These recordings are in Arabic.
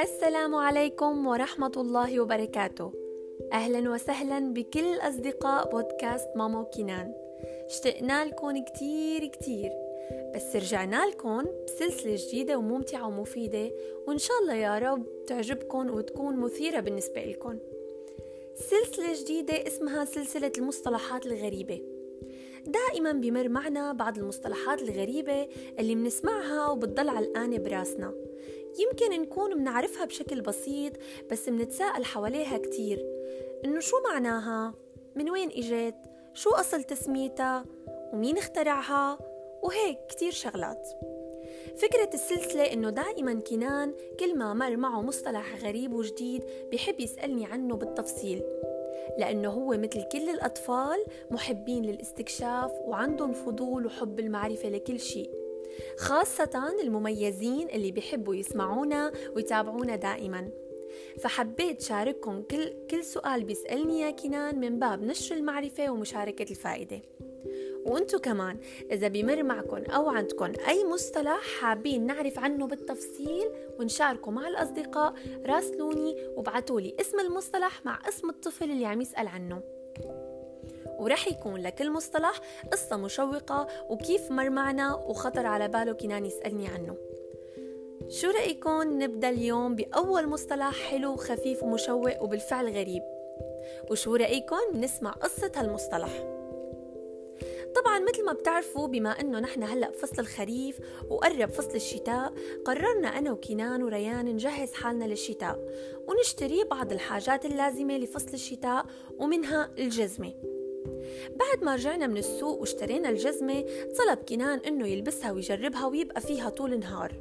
السلام عليكم ورحمة الله وبركاته. أهلا وسهلا بكل أصدقاء بودكاست ماما وكنان اشتقنا لكم كتير كتير. بس رجعنا لكم بسلسلة جديدة وممتعة ومفيدة وإن شاء الله يا رب تعجبكم وتكون مثيرة بالنسبة لكم. سلسلة جديدة اسمها سلسلة المصطلحات الغريبة. دائما بمر معنا بعض المصطلحات الغريبة اللي بنسمعها وبتضل علقانة براسنا يمكن نكون بنعرفها بشكل بسيط بس بنتساءل حواليها كتير إنه شو معناها؟ من وين إجت؟ شو أصل تسميتها؟ ومين اخترعها؟ وهيك كتير شغلات فكرة السلسلة إنه دائما كنان كل ما مر معه مصطلح غريب وجديد بحب يسألني عنه بالتفصيل لأنه هو مثل كل الأطفال محبين للاستكشاف وعندهم فضول وحب المعرفة لكل شيء. خاصة المميزين اللي بيحبوا يسمعونا ويتابعونا دائما. فحبيت شارككم كل كل سؤال بيسألني يا كنان من باب نشر المعرفة ومشاركة الفائدة. وانتو كمان. إذا بمر معكم أو عندكم أي مصطلح حابين نعرف عنه بالتفصيل ونشاركه مع الأصدقاء راسلوني وابعتولي اسم المصطلح مع اسم الطفل اللي عم يسأل عنه. ورح يكون لكل مصطلح قصة مشوقة وكيف مر معنا وخطر على باله كنان يسألني عنه. شو رأيكم نبدأ اليوم بأول مصطلح حلو خفيف ومشوق وبالفعل غريب؟ وشو رأيكم نسمع قصة هالمصطلح؟ طبعا مثل ما بتعرفوا بما إنه نحن هلأ بفصل الخريف وقرب فصل الشتاء قررنا أنا وكنان وريان نجهز حالنا للشتاء ونشتري بعض الحاجات اللازمة لفصل الشتاء ومنها الجزمة. بعد ما رجعنا من السوق واشترينا الجزمة طلب كنان إنه يلبسها ويجربها ويبقى فيها طول النهار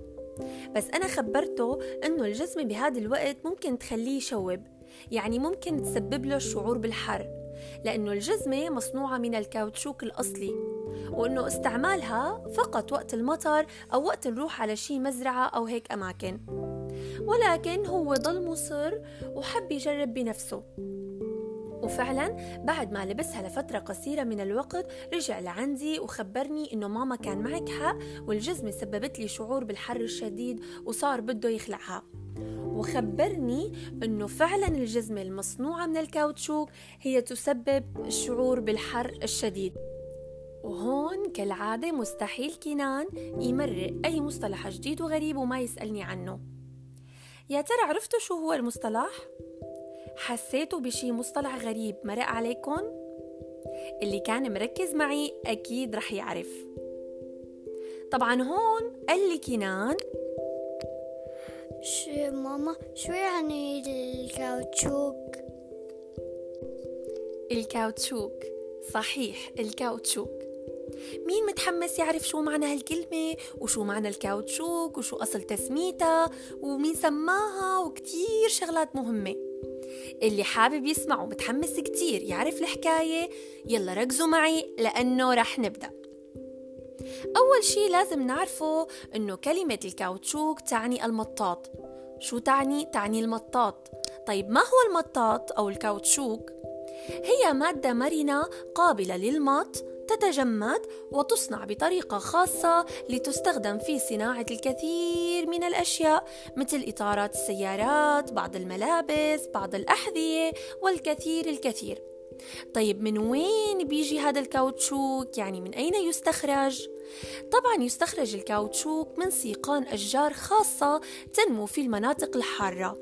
بس أنا خبرته إنه الجزمة بهذا الوقت ممكن تخليه يشوب يعني ممكن تسبب له الشعور بالحر. لأنه الجزمة مصنوعة من الكاوتشوك الأصلي وأنه استعمالها فقط وقت المطر أو وقت نروح على شي مزرعة أو هيك أماكن. ولكن هو ضل مصر وحب يجرب بنفسه. وفعلا بعد ما لبسها لفترة قصيرة من الوقت رجع لعندي وخبرني إنه ماما كان معك حق والجزمة سببت لي شعور بالحر الشديد وصار بده يخلعها. وخبرني إنه فعلا الجزمة المصنوعة من الكاوتشوك هي تسبب الشعور بالحر الشديد وهون كالعادة مستحيل كنان يمرق أي مصطلح جديد وغريب وما يسألني عنه يا ترى عرفتوا شو هو المصطلح؟ حسيتوا بشي مصطلح غريب مرق عليكم؟ اللي كان مركز معي أكيد رح يعرف طبعا هون قال لي كنان شو ماما؟ شو يعني الكاوتشوك؟ الكاوتشوك. صحيح الكاوتشوك. مين متحمس يعرف شو معنى هالكلمة؟ وشو معنى الكاوتشوك؟ وشو أصل تسميتها؟ ومين سماها؟ وكتير شغلات مهمة. اللي حابب يسمع ومتحمس كتير يعرف الحكاية يلا ركزوا معي لأنه رح نبدأ. أول شي لازم نعرفه أنه كلمة الكاوتشوك تعني المطاط شو تعني؟ تعني المطاط طيب ما هو المطاط أو الكاوتشوك؟ هي مادة مرنة قابلة للمط تتجمد وتصنع بطريقة خاصة لتستخدم في صناعة الكثير من الأشياء مثل إطارات السيارات، بعض الملابس، بعض الأحذية والكثير الكثير. طيب من وين بيجي هذا الكاوتشوك؟ يعني من أين يستخرج؟ طبعا يستخرج الكاوتشوك من سيقان أشجار خاصة تنمو في المناطق الحارة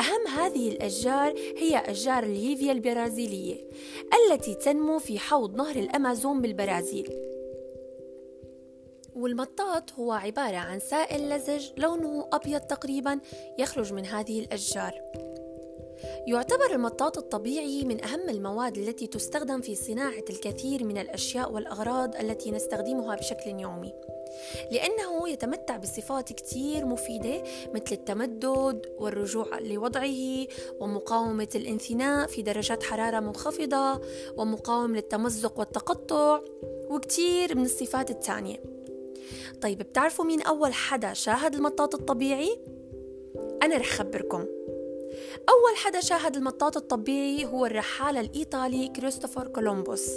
أهم هذه الأشجار هي أشجار الهيفيا البرازيلية التي تنمو في حوض نهر الأمازون بالبرازيل والمطاط هو عبارة عن سائل لزج لونه أبيض تقريبا يخرج من هذه الأشجار يعتبر المطاط الطبيعي من أهم المواد التي تستخدم في صناعة الكثير من الأشياء والأغراض التي نستخدمها بشكل يومي. لأنه يتمتع بصفات كتير مفيدة مثل التمدد والرجوع لوضعه ومقاومة الانثناء في درجات حرارة منخفضة ومقاوم للتمزق والتقطع وكتير من الصفات الثانية. طيب بتعرفوا مين أول حدا شاهد المطاط الطبيعي؟ أنا رح خبركم أول حدا شاهد المطاط الطبيعي هو الرحالة الإيطالي كريستوفر كولومبوس.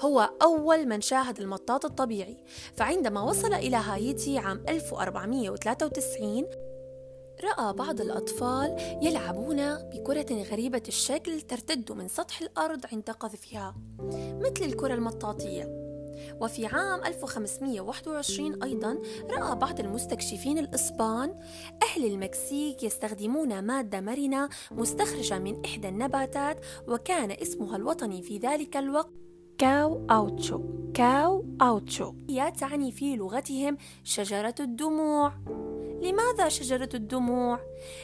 هو أول من شاهد المطاط الطبيعي فعندما وصل إلى هايتي عام 1493 رأى بعض الأطفال يلعبون بكرة غريبة الشكل ترتد من سطح الأرض عند قذفها مثل الكرة المطاطية. وفي عام 1521 أيضا رأى بعض المستكشفين الإسبان أهل المكسيك يستخدمون مادة مرنة مستخرجة من إحدى النباتات وكان اسمها الوطني في ذلك الوقت كاو أوتشو. كاو أوتشو. هي تعني في لغتهم شجرة الدموع. لماذا شجرة الدموع؟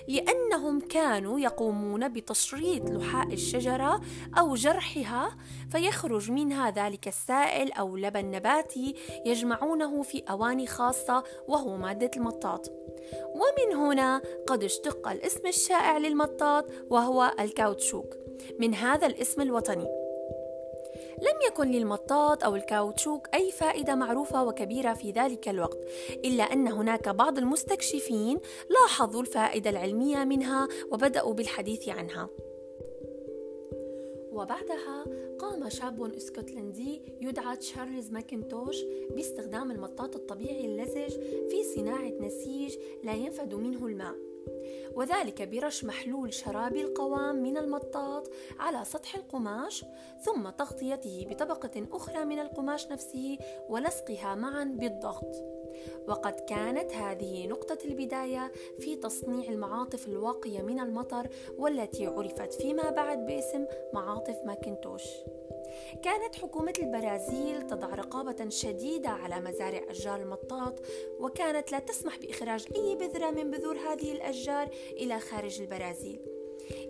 لأنهم كانوا يقومون بتشريط لحاء الشجرة أو جرحها فيخرج منها ذلك السائل أو لبن نباتي يجمعونه في أواني خاصة وهو مادة المطاط. ومن هنا قد اشتق الاسم الشائع للمطاط وهو الكاوتشوك. من هذا الاسم الوطني. لم يكن للمطاط أو الكاوتشوك أي فائدة معروفة وكبيرة في ذلك الوقت إلا أن هناك بعض المستكشفين لاحظوا الفائدة العلمية منها وبدأوا بالحديث عنها. وبعدها قام شاب إسكتلندي يدعى تشارلز ماكنتوش باستخدام المطاط الطبيعي اللزج في صناعة نسيج لا ينفذ منه الماء. وذلك برش محلول شرابي القوام من المطاط على سطح القماش ثم تغطيته بطبقة أخرى من القماش نفسه ولصقها معا بالضغط. وقد كانت هذه نقطة البداية في تصنيع المعاطف الواقية من المطر والتي عرفت فيما بعد باسم معاطف ماكنتوش. كانت حكومة البرازيل تضع رقابة شديدة على مزارع أشجار المطاط وكانت لا تسمح بإخراج أي بذرة من بذور هذه الأشجار إلى خارج البرازيل.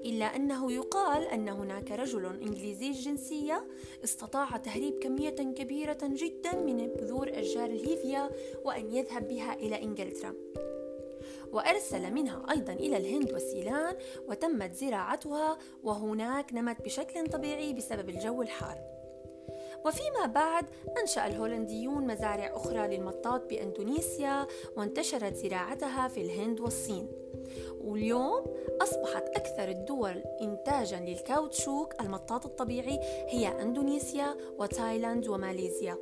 إلا أنه يقال أن هناك رجل إنجليزي الجنسية استطاع تهريب كمية كبيرة جدا من بذور أشجار الهيفيا وأن يذهب بها إلى إنجلترا. وأرسل منها أيضا إلى الهند وسيلان وتمت زراعتها وهناك نمت بشكل طبيعي بسبب الجو الحار. وفيما بعد أنشأ الهولنديون مزارع أخرى للمطاط بأندونيسيا وانتشرت زراعتها في الهند والصين. واليوم أصبحت أكثر الدول إنتاجا للكاوتشوك المطاط الطبيعي هي أندونيسيا وتايلاند وماليزيا.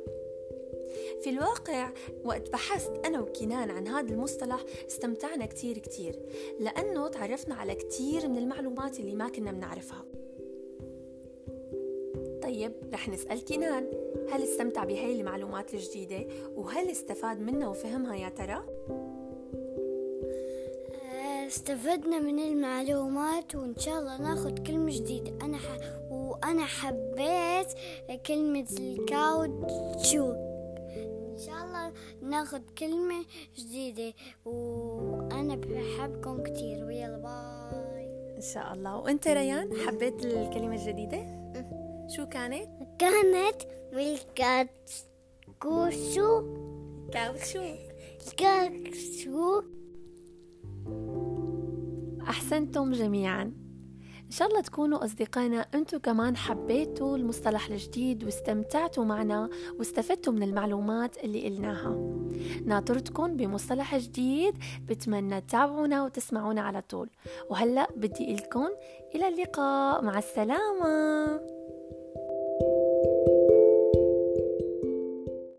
في الواقع وقت بحثت أنا وكنان عن هذا المصطلح استمتعنا كتير كتير لأنه تعرفنا على كتير من المعلومات اللي ما كنا بنعرفها. طيب رح نسأل كنان هل استمتع بهاي المعلومات الجديدة؟ وهل استفاد منها وفهمها يا ترى؟ استفدنا من المعلومات وإن شاء الله ناخذ كلمة جديدة. أنا ح... وأنا حبيت كلمة الكاوتشو. ناخذ كلمة جديدة وأنا بحبكم كتير ويلا bye. إن شاء الله وأنت ريان حبيت الكلمة الجديدة؟ شو كانت؟ كانت ملكات كوشو كاوتشو كاوتشو أحسنتم جميعا. إن شاء الله تكونوا أصدقائنا أنتم كمان حبيتوا المصطلح الجديد واستمتعتوا معنا واستفدتوا من المعلومات اللي قلناها. ناطرتكم بمصطلح جديد بتمنى تتابعونا وتسمعونا على طول. وهلأ بدي لكم إلى اللقاء مع السلامة.